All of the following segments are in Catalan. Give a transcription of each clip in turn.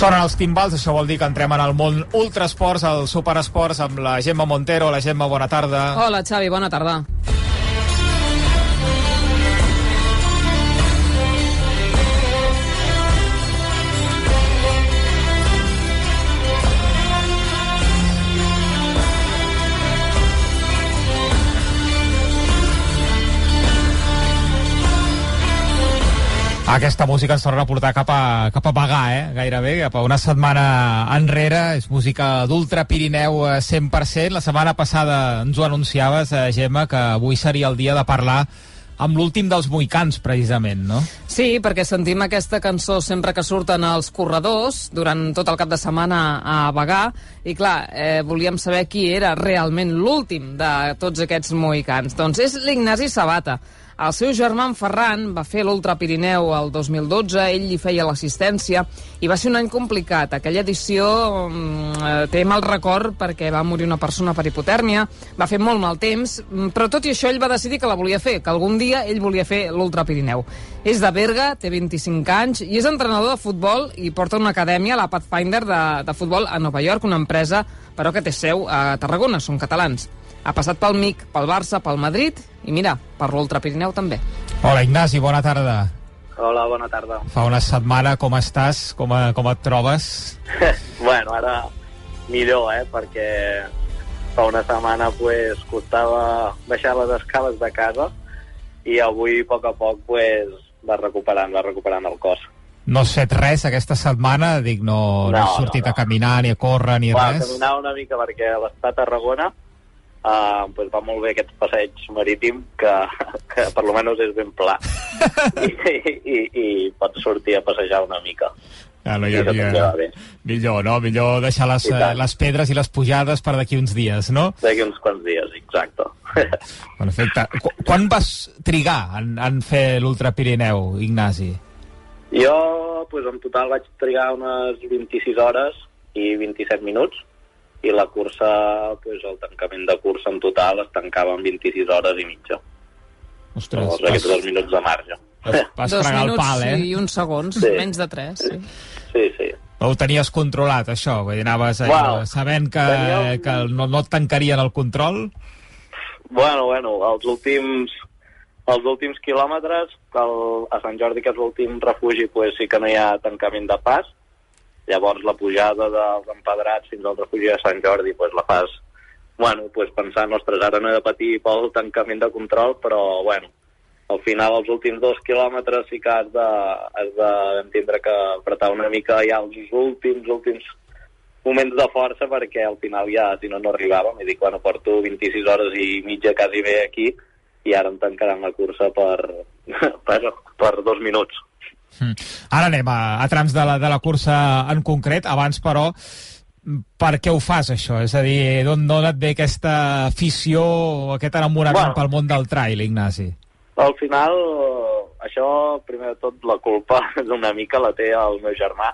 Sonen els timbals, això vol dir que entrem en el món ultrasports, el superesports, amb la Gemma Montero. La Gemma, bona tarda. Hola, Xavi, bona tarda. Aquesta música ens torna a portar cap a, cap a pagar, eh? gairebé, cap a una setmana enrere. És música d'Ultra Pirineu 100%. La setmana passada ens ho anunciaves, eh, Gemma, que avui seria el dia de parlar amb l'últim dels moicans, precisament, no? Sí, perquè sentim aquesta cançó sempre que surten els corredors durant tot el cap de setmana a Bagà i clar, eh, volíem saber qui era realment l'últim de tots aquests moicans. Doncs és l'Ignasi Sabata, el seu germà en Ferran va fer l'Ultra Pirineu el 2012, ell li feia l'assistència i va ser un any complicat. Aquella edició mm, eh, té mal record perquè va morir una persona per hipotèrmia, va fer molt mal temps, mm, però tot i això ell va decidir que la volia fer, que algun dia ell volia fer l'Ultra Pirineu. És de Berga, té 25 anys i és entrenador de futbol i porta una acadèmia, la Pathfinder, de, de futbol a Nova York, una empresa però que té seu a Tarragona, són catalans. Ha passat pel MIC, pel Barça, pel Madrid i mira, per l'Ultra Pirineu també. Hola, Ignasi, bona tarda. Hola, bona tarda. Fa una setmana, com estàs? Com, a, com et trobes? bueno, ara millor, eh? Perquè fa una setmana pues, costava baixar les escales de casa i avui, a poc a poc, pues, va recuperant, va recuperant el cos. No has fet res aquesta setmana? Dic, no, no, no has sortit no, no. a caminar, ni a córrer, ni Va, res? caminar una mica perquè l'estat a Tarragona uh, pues va molt bé aquest passeig marítim que, que per lo menos és ben pla I, i, i pots sortir a passejar una mica Ah, no hi havia... Millor, no? Millor deixar les, les pedres i les pujades per d'aquí uns dies, no? D'aquí uns quants dies, exacte. Perfecte. Qu quan vas trigar en, en fer l'Ultra Pirineu, Ignasi? Jo, pues, en total vaig trigar unes 26 hores i 27 minuts i la cursa, pues, el tancament de cursa en total es tancava en 26 hores i mitja. Ostres, Llavors, aquests dos minuts de marge. Vas, vas Dos el minuts pal, eh? i uns segons, Sí. menys de tres. Sí. Sí, sí. Ho tenies controlat, això? Vull dir, anaves Bueno, sabent que, teníem- que no, no et tancarien el control? Bueno, bueno, els últims, els últims quilòmetres, que el, a Sant Jordi, que és l'últim refugi, pues, sí que no hi ha tancament de pas. Llavors la pujada dels empedrats fins al refugi de Sant Jordi pues, la fas bueno, pues, pensant, ostres, ara no he de patir pel tancament de control, però bueno, al final els últims dos quilòmetres sí que has de, has de que apretar una mica ja els últims, últims moments de força perquè al final ja, si no, no arribàvem. I dic, bueno, porto 26 hores i mitja quasi bé aquí i ara em tancaran la cursa per, per, per dos minuts. Mm. Ara anem a, a trams de la, de la cursa en concret. Abans, però, per què ho fas, això? És a dir, d'on et ve aquesta afició aquest enamorament Bueno. pel món del trail, Ignasi? Al final, això, primer de tot, la culpa d'una mica la té el meu germà,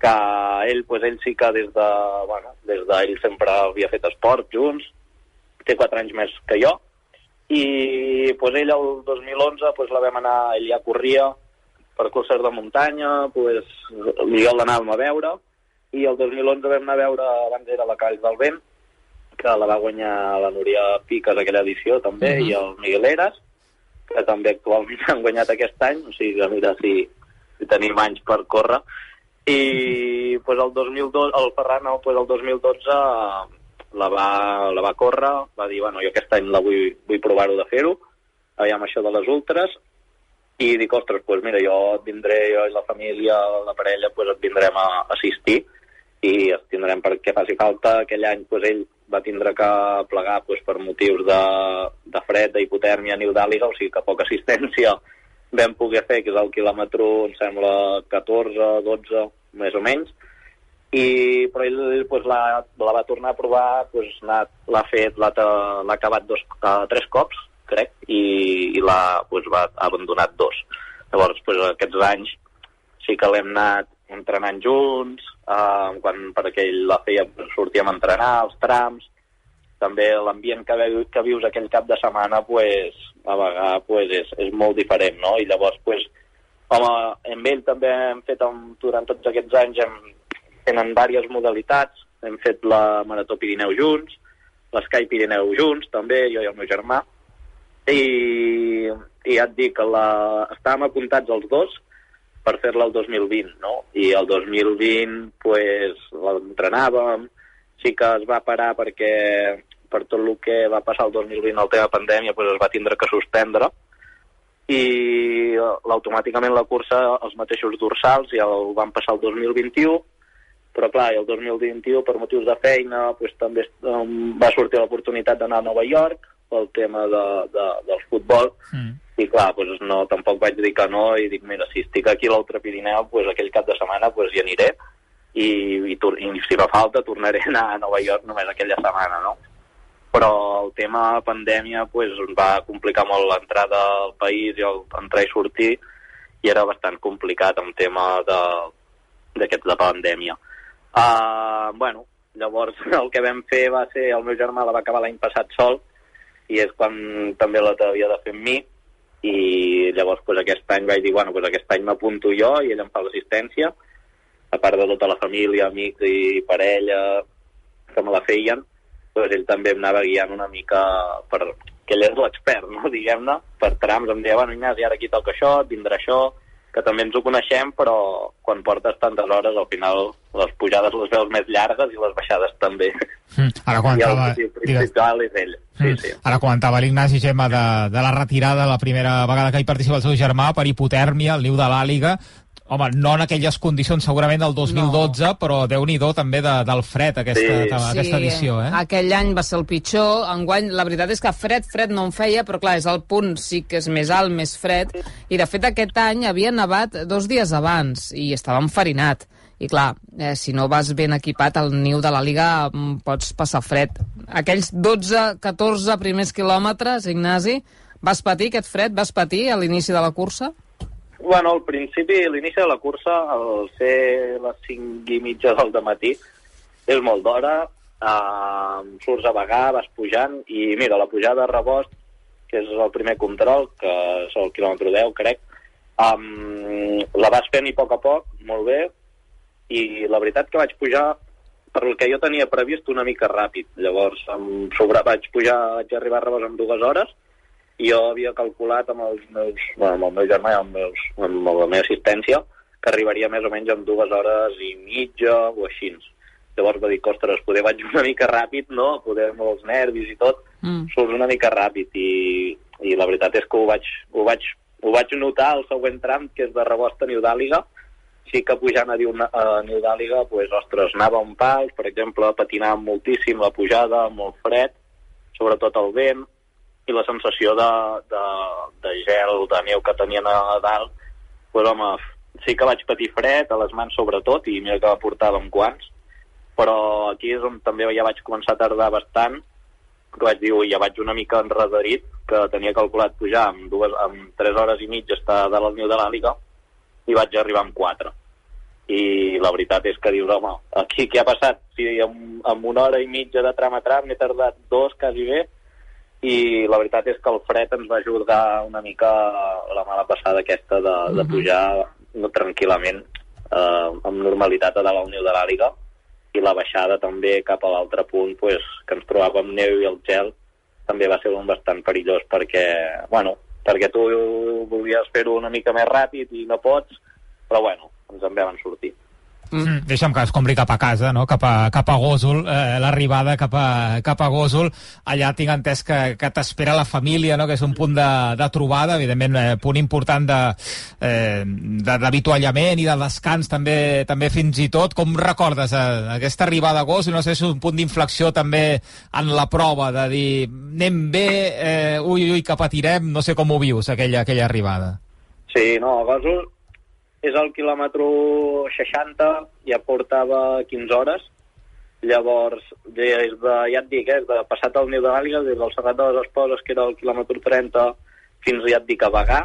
que ell, pues, ell sí que des de, bueno, des d'ell sempre havia fet esport junts, té 4 anys més que jo, i pues, ell el 2011 pues, la vam anar, ell ja corria per curses de muntanya, pues, jo l'anàvem a veure, i el 2011 vam anar a veure, abans era la Call del Vent, que la va guanyar la Núria Piques aquella edició també, Mhm. i el Miguel Eras, que també actualment han guanyat aquest any, o sigui que mira si, si tenim anys per córrer. I pues, el 2012, el Ferran no, pues, el 2012 la va, la va córrer, va dir, bueno, jo aquest any la vull, vull provar-ho de fer-ho, aviam això de les ultres, i dic, ostres, pues mira, jo et vindré, jo i la família, la parella, pues et vindrem a assistir i ens tindrem perquè faci falta. Aquell any pues, ell va tindre que plegar pues, per motius de, de fred, d'hipotèrmia, niudàliga, o sigui que poca assistència vam poder fer, que és el quilòmetre, em sembla, 14, 12, més o menys, i però ell, pues, la, la va tornar a provar, pues, l'ha fet, l'ha acabat dos, uh, tres cops, crec, i, i l'ha pues, va ha abandonat dos. Llavors, pues, aquests anys sí que l'hem anat entrenant junts, uh, quan perquè ell la feia, sortíem a entrenar, els trams, també l'ambient que, que vius aquell cap de setmana pues, a vegades pues, és, és molt diferent, no? I llavors, pues, home, amb ell també hem fet, amb, durant tots aquests anys, hem, fent en diverses modalitats. Hem fet la Marató Pirineu junts, l'Sky Pirineu junts, també, jo i el meu germà. I, i ja et dic, la, estàvem apuntats els dos per fer-la el 2020, no? I el 2020, pues, l'entrenàvem, sí que es va parar perquè per tot el que va passar el 2020 el tema pandèmia pues, es va tindre que suspendre. I automàticament la cursa els mateixos dorsals ja el van passar el 2021 però clar, el 2021 per motius de feina pues, també um, va sortir l'oportunitat d'anar a Nova York pel tema de, de, del futbol mm. i clar, pues, no, tampoc vaig dir que no i dic, mira, si estic aquí a l'Altre Pirineu pues, aquell cap de setmana pues, hi aniré i, i, i si fa falta tornaré a anar a Nova York només aquella setmana, no? Però el tema pandèmia pues, va complicar molt l'entrada al país i el entrar i sortir i era bastant complicat el tema d'aquest de, de pandèmia. Uh, bueno, llavors el que vam fer va ser, el meu germà la va acabar l'any passat sol i és quan també la havia de fer amb mi. I llavors pues, aquest any vaig dir, bueno, pues, aquest any m'apunto jo i ell em fa l'assistència. A part de tota la família, amics i parella que me la feien, doncs ell també em anava guiant una mica per... que ell és l'expert, no? diguem-ne, per trams, em deia, bueno, Ignasi, ara aquí toca això, vindrà això, que també ens ho coneixem, però quan portes tantes hores, al final les pujades les veus més llargues i les baixades també. Mm, ara comentava... I el principal és ell. Sí, mm, sí. Ara comentava l'Ignasi Gemma de, de la retirada la primera vegada que hi participa el seu germà per hipotèrmia, el niu de l'Àliga, Home, no en aquelles condicions segurament del 2012, no. però déu nhi també de, del fred aquesta, sí. aquesta edició. Eh? Aquell any va ser el pitjor. Enguany, la veritat és que fred, fred no en feia, però clar, és el punt, sí que és més alt, més fred. I de fet aquest any havia nevat dos dies abans i estava enfarinat. I clar, eh, si no vas ben equipat al niu de la Liga mm, pots passar fred. Aquells 12-14 primers quilòmetres, Ignasi, vas patir aquest fred? Vas patir a l'inici de la cursa? Bueno, al principi, l'inici de la cursa, al ser les 5 i mitja del matí, és molt d'hora, eh, surts a vagar, vas pujant, i mira, la pujada a Rebost, que és el primer control, que és el quilòmetre 10, crec, um, la vas fent i a poc a poc, molt bé, i la veritat que vaig pujar per el que jo tenia previst una mica ràpid. Llavors, em sobre, vaig pujar, vaig arribar a Rebost en dues hores, jo havia calculat amb els meus, bueno, amb el meu germà i amb, meus, amb la meva assistència que arribaria més o menys en dues hores i mitja o així. Llavors va dir, ostres, poder vaig una mica ràpid, no? Poder amb els nervis i tot, mm. surts una mica ràpid i, i la veritat és que ho vaig, ho vaig, ho vaig notar al següent tram, que és de Rebost a Niu d'Àliga, sí que pujant a, a Niu d'Àliga, pues, ostres, anava un pal, per exemple, patinàvem moltíssim la pujada, molt fred, sobretot el vent, i la sensació de, de, de gel, de neu que tenien a dalt, pues, home, sí que vaig patir fred, a les mans sobretot, i mira que portàvem guants, però aquí és on també ja vaig començar a tardar bastant, que vaig dir, ui, ja vaig una mica enredarit, que tenia calculat pujar amb, dues, amb 3 hores i mitja estar dalt al niu de l'àliga, i vaig arribar amb 4. I la veritat és que dius, home, aquí què ha passat? Si amb, amb una hora i mitja de tram a tram n'he tardat dos quasi bé, i la veritat és que el fred ens va ajudar una mica la mala passada aquesta de, de mhm. pujar no, tranquil·lament eh, amb normalitat a dalt al niu de l'àliga i la baixada també cap a l'altre punt pues, que ens trobàvem neu i el gel també va ser un bastant perillós perquè, bueno, perquè tu volies fer-ho una mica més ràpid i no pots, però bueno, ens en vam sortir. Mm. mm. Deixa'm que es compri cap a casa, no? cap, a, cap a Gòsol, eh, l'arribada cap, a, cap a Gòsol. Allà tinc entès que, que t'espera la família, no? que és un punt de, de trobada, evidentment, eh, punt important d'avituallament eh, i de descans també, també fins i tot. Com recordes eh, aquesta arribada a Gòsol? No sé si és un punt d'inflexió també en la prova, de dir anem bé, eh, ui, ui, que patirem, no sé com ho vius, aquella, aquella arribada. Sí, no, a Gòsol és al quilòmetre 60, ja portava 15 hores, llavors, des de, ja et dic, eh, de passat al niu de l'Àliga, des del Serrat de les Esposes, que era el quilòmetre 30, fins, ja et dic, a Bagà,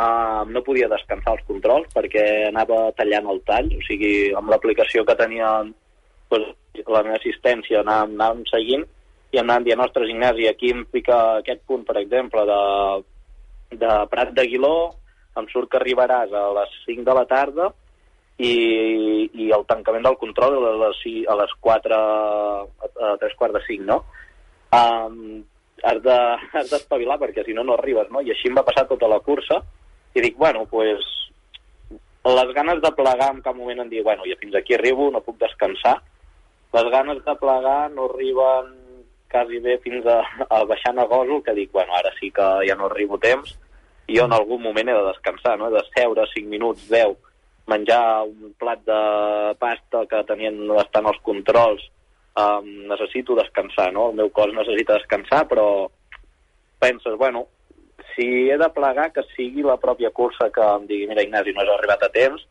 uh, no podia descansar els controls perquè anava tallant el tall, o sigui, amb l'aplicació que tenia pues, la meva assistència anàvem, anàvem seguint i anàvem dient, ostres, Ignasi, aquí em pica aquest punt, per exemple, de, de Prat d'Aguiló, em surt que arribaràs a les 5 de la tarda i, i el tancament del control a les, a les 4, a, a 3 quarts de 5, no? Um, has de- d'espavilar perquè si no no arribes, no? I així em va passar tota la cursa i dic, bueno, pues, les ganes de plegar en cap moment em dir, bueno, ja fins aquí arribo, no puc descansar. Les ganes de plegar no arriben quasi bé fins a, a baixant a Gòsol, que dic, bueno, ara sí que ja no arribo temps, i jo en algun moment he de descansar, no? He de seure 5 minuts, 10, menjar un plat de pasta que tenien bastant els controls, um, necessito descansar, no? El meu cos necessita descansar, però penses, bueno, si he de plegar, que sigui la pròpia cursa que em digui, mira, Ignasi, no has arribat a temps,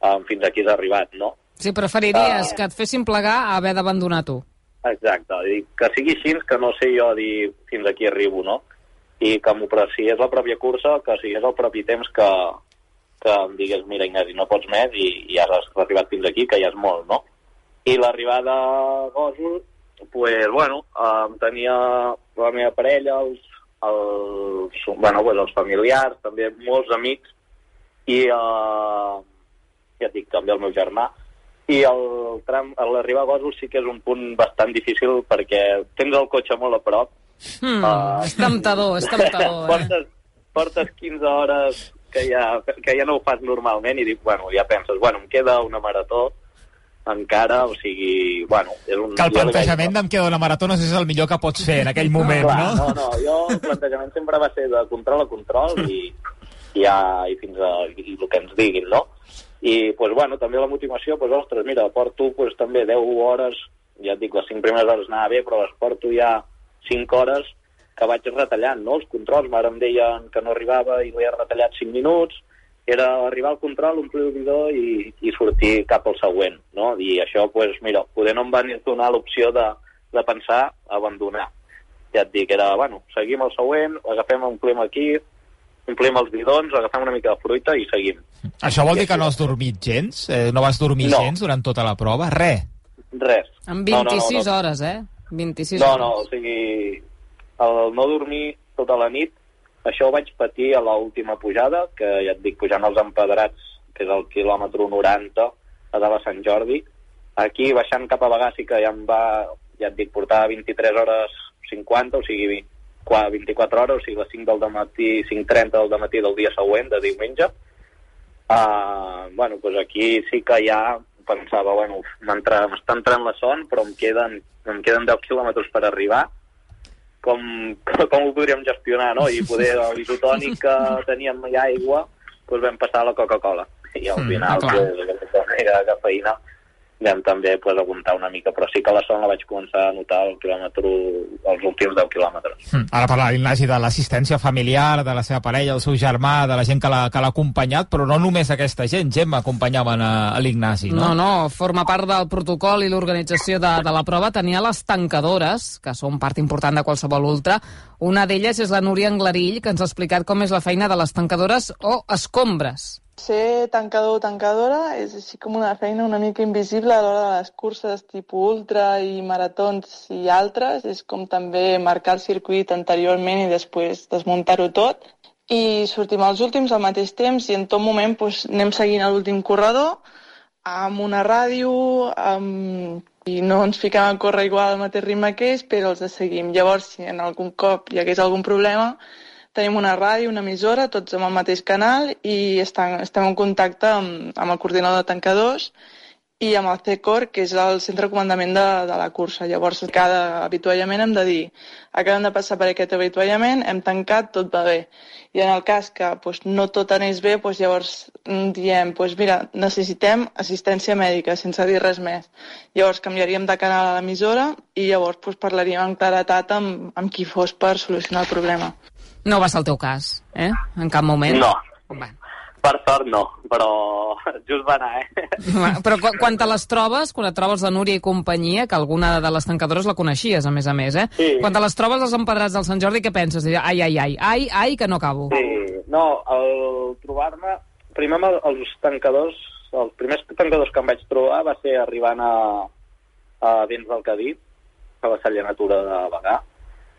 um, fins aquí has arribat, no? Sí, preferiries Ah. que et fessin plegar a haver d'abandonar tu. Exacte, que sigui així, que no sé jo dir fins aquí arribo, no? I que m'ho si és la pròpia cursa, que si és el propi temps que, que em digués, mira, Ignasi, no pots més i, i has arribat fins aquí, que ja és molt, no? I l'arribada a Gòsol, pues, bueno, em tenia la meva parella, els, els, bueno, pues, els familiars, també molts amics, i eh, ja dic, també el meu germà, i el tram, l'arribar a Gòsol sí que és un punt bastant difícil perquè tens el cotxe molt a prop. Hmm, Ah. és temptador, és temptador, eh? portes, portes 15 hores que ja, que ja no ho fas normalment i dic, bueno, ja penses, bueno, em queda una marató encara, o sigui, bueno... És un, Que el plantejament d'em queda una marató no sé si és el millor que pots fer en aquell moment, Clar, no? no, no, jo el plantejament sempre va ser de control a control i, i, ja, i fins a i el que ens diguin, no? I, pues, bueno, també la motivació, pues, ostres, mira, porto pues, també 10 hores, ja et dic, les 5 primeres hores anava bé, però les porto ja 5 hores que vaig retallant, no? Els controls, ara em deien que no arribava i ho he retallat 5 minuts, era arribar al control, omplir el bidó i, i sortir cap al següent, no? I això, pues, mira, poder no em van donar l'opció de, de pensar abandonar. Ja et dic, era, bueno, seguim el següent, agafem, omplim aquí, omplim els bidons, agafem una mica de fruita i seguim. Això vol dir que no has dormit gens? Eh, no vas dormir No. gens durant tota la prova? Re. Res. En No, no, no, 26 no. hores, eh? 26 No, no, o sigui, el no dormir tota la nit, això ho vaig patir a l'última pujada, que ja et dic, pujant els empedrats, que és el quilòmetre 90 a dalt a Sant Jordi. Aquí, baixant cap a Bagà, sí que ja em va, ja et dic, portar 23 hores 50, o sigui, qua- 24 hores, o sigui, les 5 del matí, 5.30 del matí del dia següent, de diumenge. Uh, bueno, doncs aquí sí que ja pensava, bueno, m'està entrant la son, però em queden, em queden 10 quilòmetres per arribar. Com, com ho podríem gestionar, no? I poder l'isotònic que teníem i aigua, doncs vam passar a la Coca-Cola. I al Mm, final, clar. pues, aquesta era cafeïna, vam també pues, aguantar una mica. Però sí que la son la vaig començar a notar al quilòmetre, els últims 10 quilòmetres. Mm. Ara parla l'Ignasi de l'assistència familiar, de la seva parella, el seu germà, de la gent que l'ha que l'ha acompanyat, però no només aquesta gent, gent acompanyaven a, a l'Ignasi, no? No, no, forma part del protocol i l'organització de, de la prova. Tenia les tancadores, que són part important de qualsevol ultra. Una d'elles és la Núria Anglarill, que ens ha explicat com és la feina de les tancadores o escombres. Ser tancador o tancadora és així com una feina una mica invisible a l'hora de les curses tipus ultra i maratons i altres. És com també marcar el circuit anteriorment i després desmuntar-ho tot. I sortim als últims al mateix temps i en tot moment doncs, anem seguint l'últim corredor amb una ràdio amb... i no ens fiquem a córrer igual al mateix ritme que ells, però els seguim. Llavors, si en algun cop hi hagués algun problema, tenim una ràdio, una emissora, tots amb el mateix canal i estem, estem en contacte amb, amb el coordinador de tancadors i amb el CECOR, que és el centre de comandament de, de la cursa. Llavors, cada avituallament hem de dir acabem de passar per aquest avituallament, hem tancat, tot va bé. I en el cas que doncs, no tot anés bé, doncs, llavors mm, diem, doncs, mira, necessitem assistència mèdica, sense dir res més. Llavors canviaríem de canal a l'emissora i llavors doncs, parlaríem amb claretat amb, amb qui fos per solucionar el problema. No va ser el teu cas, eh? En cap moment. No, Bueno. Per sort no, però just va anar, eh? Però quan, quan te les trobes, quan et trobes la Núria i companyia, que alguna de les tancadores la coneixies, a més a més, eh? Sí. Quan te les trobes als empedrats del Sant Jordi, què penses? Ai, ai, ai, ai, ai, que no acabo. Sí, no, el trobar-me... Primer amb el- els tancadors, els primers tancadors que em vaig trobar va ser arribant a, a Vents del Cadí, a la Natura de Bagà,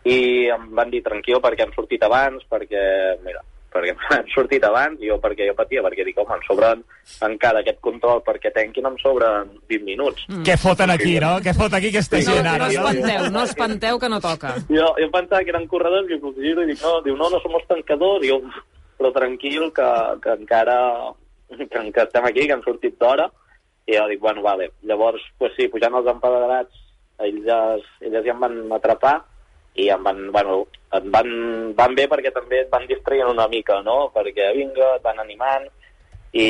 i em van dir tranquil perquè hem sortit abans, perquè, mira, perquè m'han sortit abans, i jo perquè jo patia, perquè dic, home, em sobren encara aquest control perquè tanquin, em sobren 20 minuts. Mm. Què foten aquí, no? Què fot aquí aquesta No, gent no ara? espanteu, no espanteu que no toca. Jo, jo pensava que eren corredors i us giro i dic, no, diu, no, no som els tancadors, i jo, però tranquil, que, que encara que, que estem aquí, que hem sortit d'hora, i jo dic, bueno, vale. Llavors, pues sí, pujant els empadrats, ells ja, elles ja em van atrapar, i em van, bueno, em van, van bé perquè també et van distraient una mica, no? Perquè vinga, et van animant, i,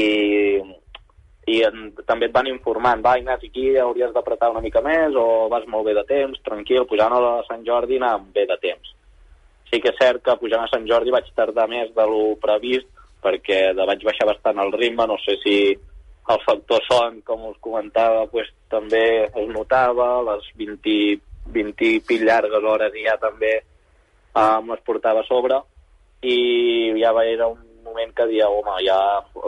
i en, també et van informant, va Ignasi, aquí hauries d'apretar una mica més o vas molt bé de temps, tranquil, pujant a Sant Jordi anàvem bé de temps. Sí que és cert que pujant a Sant Jordi vaig tardar més de lo previst perquè de vaig baixar bastant el ritme, no sé si el factor son, com us comentava, pues, també es notava, les 20, 20 i pic llargues hores i ja també um, es portava a sobre i ja va, era un moment que dia, home, ja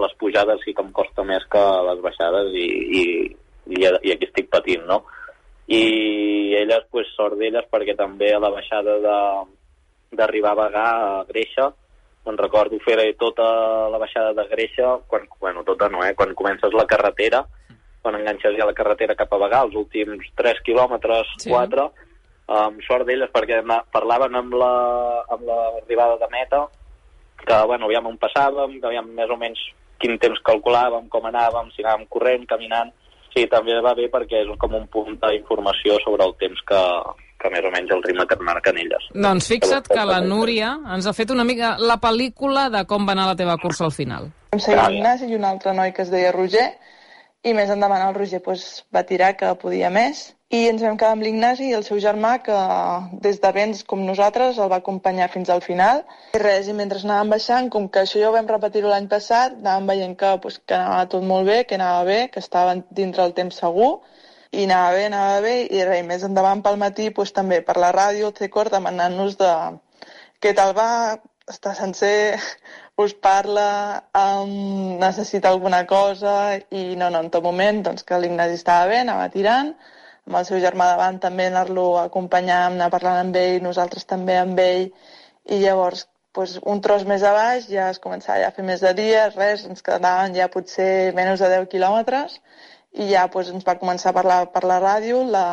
les pujades sí que em costa més que les baixades i, i, i, i aquí estic patint, no? I elles, pues, sort d'elles, perquè també a la baixada d'arribar a Bagà a Greixa, me'n recordo fer tota la baixada de Greixa, quan, bueno, tota no, eh? quan comences la carretera, quan enganxes ja la carretera cap a Bagà, els últims 3 quilòmetres, Sí. 4, amb sort d'elles perquè parlaven amb la- amb l'arribada de meta, que, bueno, aviam on passàvem, que aviam més o menys quin temps calculàvem, com anàvem, si anàvem corrent, caminant... Sí, també va bé perquè és com un punt d'informació sobre el temps que, que més o menys el ritme que et marquen elles. Doncs fixa't que la Núria ens ha fet una mica la pel·lícula de com va anar la teva cursa al final. Vam seguir l'Ignasi i un altre noi que es deia Roger, i més endavant el Roger pues, va tirar que podia més. I ens vam quedar amb l'Ignasi i el seu germà, que des de vents com nosaltres el va acompanyar fins al final. I res, i mentre anàvem baixant, com que això ja ho vam repetir-ho l'any passat, anàvem veient que, pues, que anava tot molt bé, que anava bé, que estava dintre el temps segur, i anava bé, anava bé, i res, més endavant pel matí, pues, també per la ràdio, el C-Cor, demanant-nos de què tal va, està sencer, us parla, um, necessita alguna cosa, i no, no, en tot moment, doncs que l'Ignasi estava bé, anava tirant, amb el seu germà davant també anar-lo a acompanyar, anar parlant amb ell, nosaltres també amb ell, i llavors pues, un tros més a baix ja es començava ja a fer més de dia, res, ens quedaven ja potser menys de 10 quilòmetres, i ja pues, ens va començar a parlar per la ràdio la,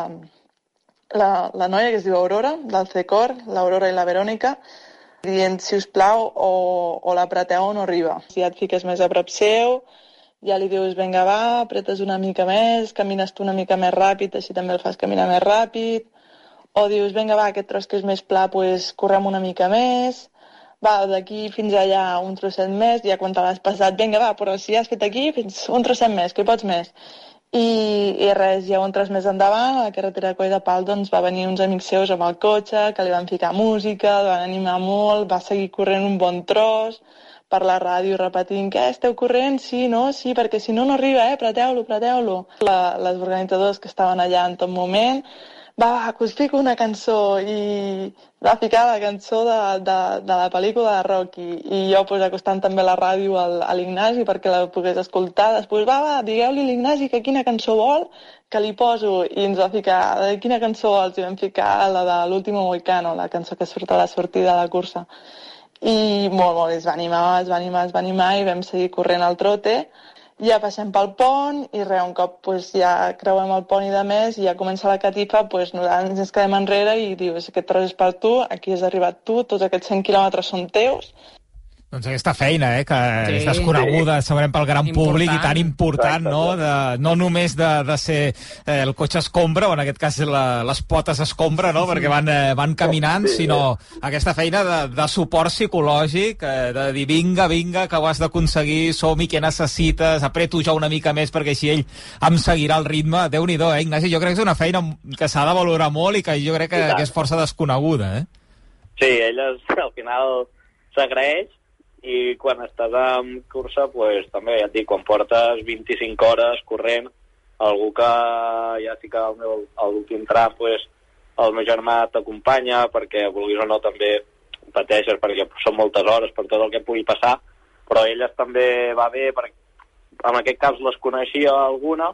la, la noia que es diu Aurora, del C-Cor, l'Aurora i la Verònica, dient, si us plau, o, o l'apreteu o no arriba. Si ja et fiques més a prop seu, ja li dius, vinga, va, apretes una mica més, camines tu una mica més ràpid, així també el fas caminar més ràpid, o dius, vinga, va, aquest tros que és més pla, pues, correm una mica més, va, d'aquí fins allà un trosset més, ja quan te l'has passat, vinga, va, però si has fet aquí, fins un trosset més, que pots més. I, i res, tros més endavant, a la carretera de Coll de Pal, doncs va venir uns amics seus amb el cotxe, que li van ficar música, el van animar molt, va seguir corrent un bon tros, per la ràdio repetint que esteu corrent, sí, no, sí, perquè si no no arriba, eh, apreteu-lo. La, les organitzadors que estaven allà en tot moment, va, va, que us fico una cançó i va ficar la cançó de, de, de la pel·lícula de Rocky. I jo pues, acostant també la ràdio al, a l'Ignasi perquè la pogués escoltar. Després va, va, digueu-li a l'Ignasi que quina cançó vol que li poso. I ens va ficar de quina cançó vols? I vam ficar la de l'último Moicano la cançó que surt a la sortida de la cursa. I molt, molt, es va animar, es va animar, es va animar i vam seguir corrent al trote ja passem pel pont i res, un cop pues, ja creuem el pont i de més i ja comença la catifa, pues, nosaltres ens quedem enrere i dius, aquest tros és per tu, aquí has arribat tu, tots aquests 100 quilòmetres són teus. Doncs aquesta feina, eh, que Sí. és desconeguda, segurament pel gran Important. públic i tan important, Exacte, no? De, no només de, de ser eh, el cotxe escombra, o en aquest cas la, les potes escombra, no? Perquè van, eh, van caminant, Sí. sinó aquesta feina de, de suport psicològic, eh, de dir vinga, vinga, que ho has d'aconseguir, som-hi, què necessites, apreto jo una mica més perquè així ell em seguirà el ritme. déu nhi eh, Ignasi? Jo crec que és una feina que s'ha de valorar molt i que jo crec que, que és força desconeguda, eh? Sí, elles al final s'agraeix i quan estàs en cursa, pues, també, ja et dic, quan portes 25 hores corrent, algú que ja sí que al meu, a tram, pues, el meu germà t'acompanya perquè, vulguis o no, també pateixes perquè són moltes hores per tot el que pugui passar, però elles també va bé perquè en aquest cas les coneixia alguna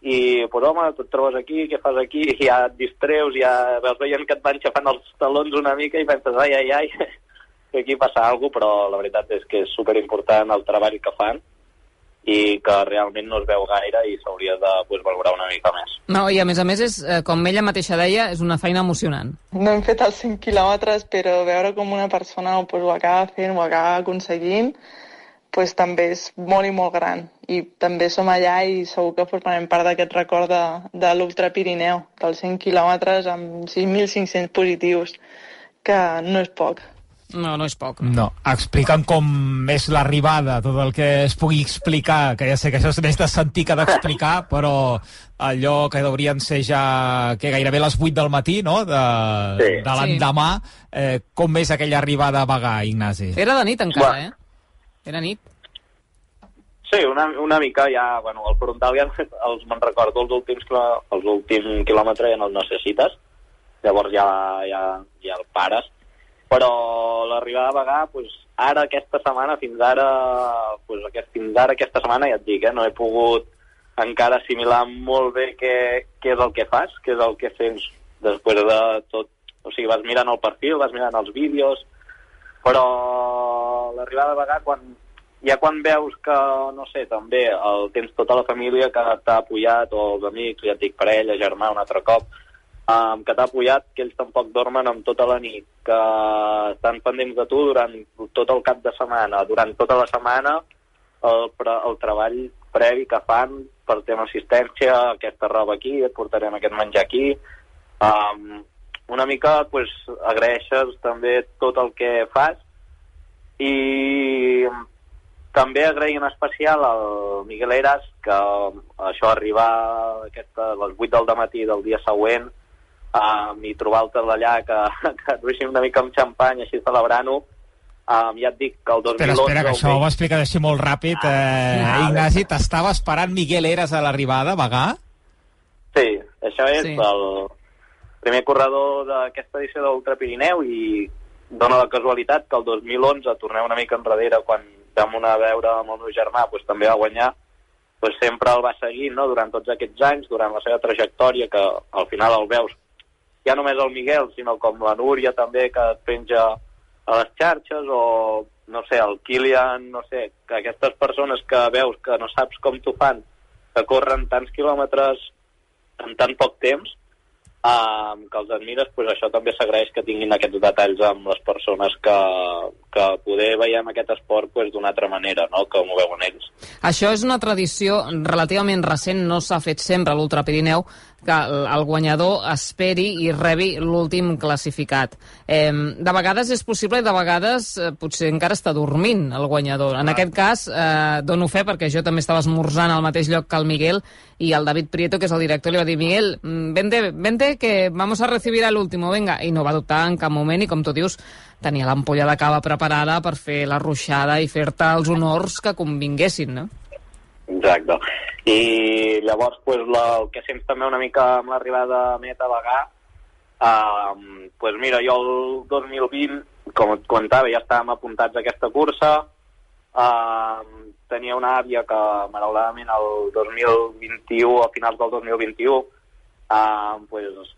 i, pues, home, tu et trobes aquí, què fas aquí? I ja et distreus, ja veus veient que et van xafant els talons una mica i penses, ai, ai, ai, que aquí passa alguna cosa, però la veritat és que és superimportant el treball que fan i que realment no es veu gaire i s'hauria de pues, valorar una mica més. No, i a més a més, és, eh, com ella mateixa deia, és una feina emocionant. No hem fet els 5 quilòmetres, però veure com una persona pues, ho acaba fent, ho acaba aconseguint, pues, també és molt i molt gran. I també som allà i segur que formarem part d'aquest record de, de l'Ultra Pirineu, dels 100 quilòmetres amb 6.500 positius, que no és poc. No, no és poc. No, explica'm com és l'arribada, tot el que es pugui explicar, que ja sé que això és més de sentir que d'explicar, però allò que haurien ser ja que gairebé les 8 del matí, no?, de, Sí. de l'endemà, eh, com és aquella arribada a Bagà, Ignasi? Era de nit encara, Va. eh? Era nit. Sí, una, una mica ja, bueno, el frontal ja els me'n recordo els últims, els últims quilòmetres ja no els necessites, llavors ja, ja, ja el pares, però l'arribada a Bagà, pues, ara aquesta setmana, fins ara, pues, aquest, fins ara aquesta setmana, ja et dic, eh, no he pogut encara assimilar molt bé què, què és el que fas, què és el que fes després de tot, o sigui, vas mirant el perfil, vas mirant els vídeos, però l'arribada a Bagà, quan, ja quan veus que, no sé, també el, tens tota la família que t'ha apoyat, o els amics, ja et dic, parella, germà, un altre cop, um, que t'ha apoyat, que ells tampoc dormen amb tota la nit, que estan pendents de tu durant tot el cap de setmana, durant tota la setmana, el, el treball previ que fan per tema assistència, aquesta roba aquí, et portarem aquest menjar aquí, um, una mica pues, agraeixes també tot el que fas. I també agrair en especial al Miguel Eras que això arribar aquesta, a les 8 del matí del dia següent um, i trobar-te allà que, que duixin una mica amb xampany així celebrant-ho um, ja et dic que el 2011 Espera, espera, que això ho explicaré així molt ràpid. Eh, Ah, Ignasi, t'estava esperant Miguel Eras a l'arribada, Bagà? Sí, això és Sí. sí. el primer corredor d'aquesta edició d'Ultra Pirineu i dona la casualitat que el 2011 tornem una mica enrere quan vam anar a veure amb el meu germà doncs, també va guanyar doncs, sempre el va seguir no? durant tots aquests anys, durant la seva trajectòria que al final el veus ja només el Miguel, sinó com la Núria també que et penja a les xarxes o no sé, el Kilian, no sé, que aquestes persones que veus que no saps com t'ho fan, que corren tants quilòmetres en tan poc temps, um, que els admires, pues això també s'agraeix que tinguin aquests detalls amb les persones que, que poder veiem aquest esport pues, d'una altra manera, no? com ho veuen ells. Això és una tradició relativament recent, no s'ha fet sempre a l'Ultra Pirineu, que el guanyador esperi i rebi l'últim classificat. Eh, de vegades és possible i de vegades eh, potser encara està dormint el guanyador. En aquest cas, eh, dono fe perquè jo també estava esmorzant al mateix lloc que el Miguel i el David Prieto, que és el director, li va dir Miguel, mm, vente, vente que vamos a recibir al último, venga. I no va dubtar en cap moment i, com tu dius, tenia l'ampolla de cava preparada per fer la ruixada i fer-te els honors que convinguessin, no? Exacte. I llavors, pues, la, el que sents també una mica amb l'arribada a Meta Bagà, uh, pues mira, jo el 2020, com et comentava, ja estàvem apuntats a aquesta cursa, uh, tenia una àvia que, malauradament, el 2021, a finals del 2021, uh, pues,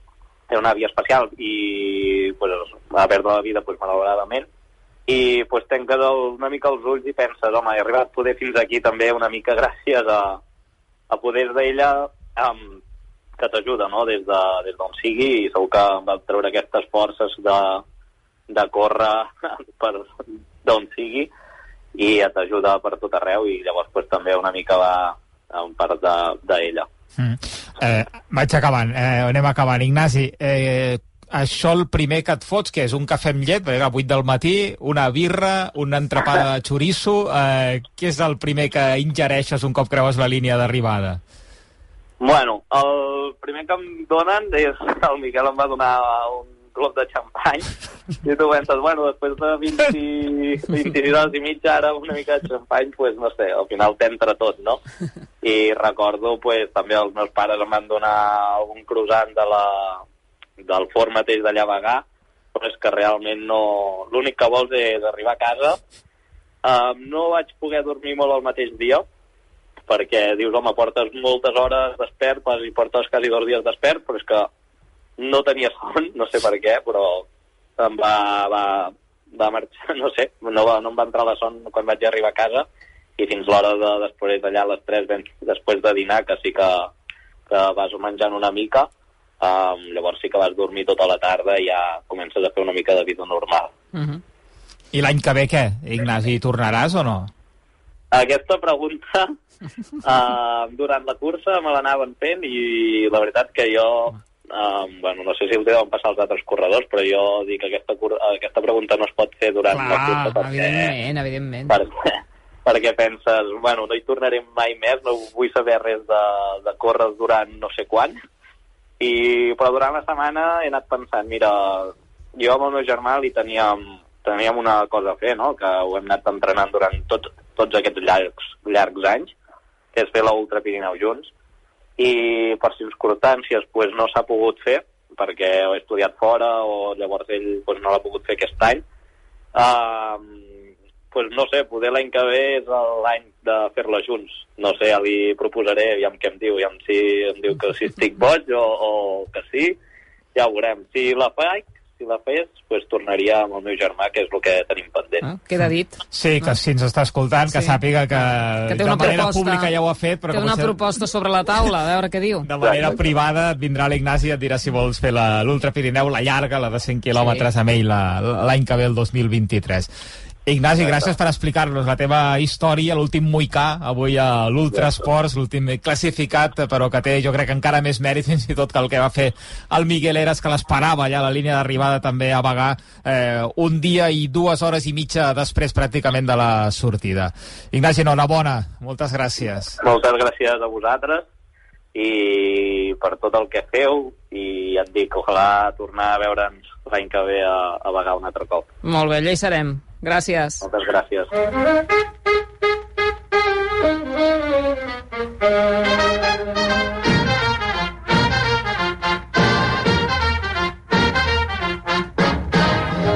té una àvia especial i pues, va perdre la vida pues, malauradament. I pues, el, una mica els ulls i penses, home, he arribat poder fins aquí també una mica gràcies a, a poder d'ella um, que t'ajuda, no?, des de des d'on sigui i segur que va treure aquestes forces de, de córrer per d'on sigui i t'ajuda per tot arreu i llavors pues, també una mica va en part d'ella. De. Mm. Eh, vaig acabant, eh, anem acabant. Ignasi, eh, això el primer que et fots, que és un cafè amb llet, perquè a 8 del matí, una birra, una entrepada de xoriço, eh, què és el primer que ingereixes un cop creues la línia d'arribada? Bueno, el primer que em donen és... El Miquel em va donar un glob de xampany i tu penses, bueno, després de 20, 22 hores i mitja, ara una mica de xampany, pues, no sé, al final t'entra tot, no? I recordo, pues, també els meus pares em van donar algun croissant de la, del forn mateix d'allà Bagà, però és que realment no... L'únic que vols és arribar a casa. Um, no vaig poder dormir molt el mateix dia, perquè dius, home, portes moltes hores despert, i portes quasi dos dies despert, però és que no tenia son, no sé per què, però em va, va, va marxar, no sé, no, va, no em va entrar la son quan vaig arribar a casa i fins l'hora de després d'allà a les 3, ben, després de dinar, que sí que, que vas menjant una mica, um, llavors sí que vas dormir tota la tarda i ja comences a fer una mica de vida normal. Uh -huh. I l'any que ve què, Ignasi, tornaràs o no? Aquesta pregunta uh, durant la cursa me l'anaven fent i la veritat que jo Um, bueno, no sé si ho deuen passar els altres corredors, però jo dic que aquesta, aquesta pregunta no es pot fer durant Clar, la cursa perquè, evidentment, evidentment. perquè, perquè penses, bueno, no hi tornarem mai més, no vull saber res de, de córrer durant no sé quan, i, però durant la setmana he anat pensant, mira, jo amb el meu germà li teníem, teníem una cosa a fer, no?, que ho hem anat entrenant durant tot, tots aquests llargs, llargs anys, que és fer la Ultra Pirineu junts, i per circumstàncies pues, no s'ha pogut fer perquè ho he estudiat fora o llavors ell pues, no l'ha pogut fer aquest any uh, pues, no sé, poder l'any que ve és l'any de fer-la junts no sé, ja li proposaré aviam què em diu, aviam si em diu que si estic boig o, o que sí ja ho veurem, si la faig si la fes, pues, tornaria amb el meu germà, que és el que tenim pendent. Ah, queda dit. Sí, que si ens està escoltant, que Sí. sàpiga que, Que té de una manera proposta. pública ja ho ha fet, però Té que una potser proposta sobre la taula, a veure què diu. de manera Exacte. privada vindrà l'Ignasi i et dirà si vols fer la- l'Ultra Pirineu, la llarga, la de 100 quilòmetres amb ell la- l'any que ve, el 2023. Ignasi, gràcies per explicar-nos la teva història, l'últim moicà, avui a l'Ultra Esports, l'últim classificat, però que té, jo crec, encara més mèrit fins i tot que el que va fer el Miguel Eras, que l'esperava ja a la línia d'arribada també a Bagà eh, un dia i dues hores i mitja després pràcticament de la sortida. Ignasi, enhorabona, moltes gràcies. Moltes gràcies a vosaltres i per tot el que feu i ja et dic, ojalà tornar a veure'ns l'any que ve a, a Bagà un altre cop. Molt bé, allà hi serem. Gràcies. Moltes gràcies.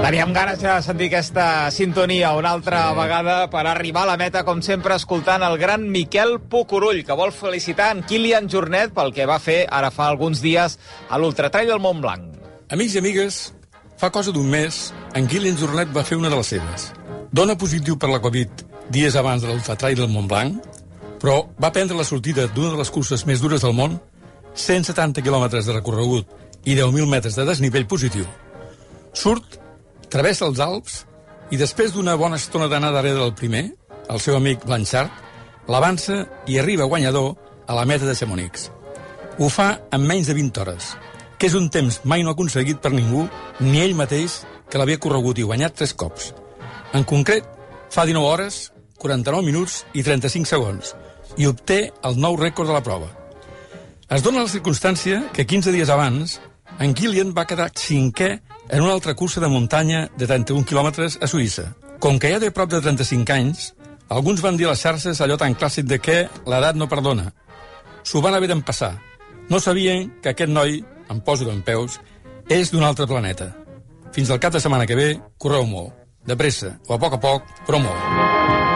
Teníem ganes de sentir aquesta sintonia una altra sí. vegada per arribar a la meta, com sempre, escoltant el gran Miquel Pucurull, que vol felicitar en Kilian Jornet pel que va fer ara fa alguns dies a l'Ultratrail del Montblanc. Amics i amigues, fa cosa d'un mes, en Kilian Jornet va fer una de les seves. Dona positiu per la Covid dies abans de l'Ultratrail del Montblanc, però va prendre la sortida d'una de les curses més dures del món, 170 quilòmetres de recorregut i 10.000 metres de desnivell positiu. Surt, travessa els Alps i després d'una bona estona d'anar darrere del primer, el seu amic Blanchard, l'avança i arriba guanyador a la meta de Chamonix. Ho fa en menys de 20 hores, que és un temps mai no aconseguit per ningú, ni ell mateix, que l'havia corregut i guanyat tres cops. En concret, fa 19 hores, 49 minuts i 35 segons, i obté el nou rècord de la prova. Es dona la circumstància que 15 dies abans, en Kilian va quedar cinquè en una altra cursa de muntanya de 31 quilòmetres a Suïssa. Com que ja té prop de 35 anys, alguns van dir a les xarxes allò tan clàssic de que l'edat no perdona. S'ho van haver d'empassar. No sabien que aquest noi, em poso d'en peus, és d'un altre planeta. Fins al cap de setmana que ve, correu molt. De pressa, o a poc a poc, però molt.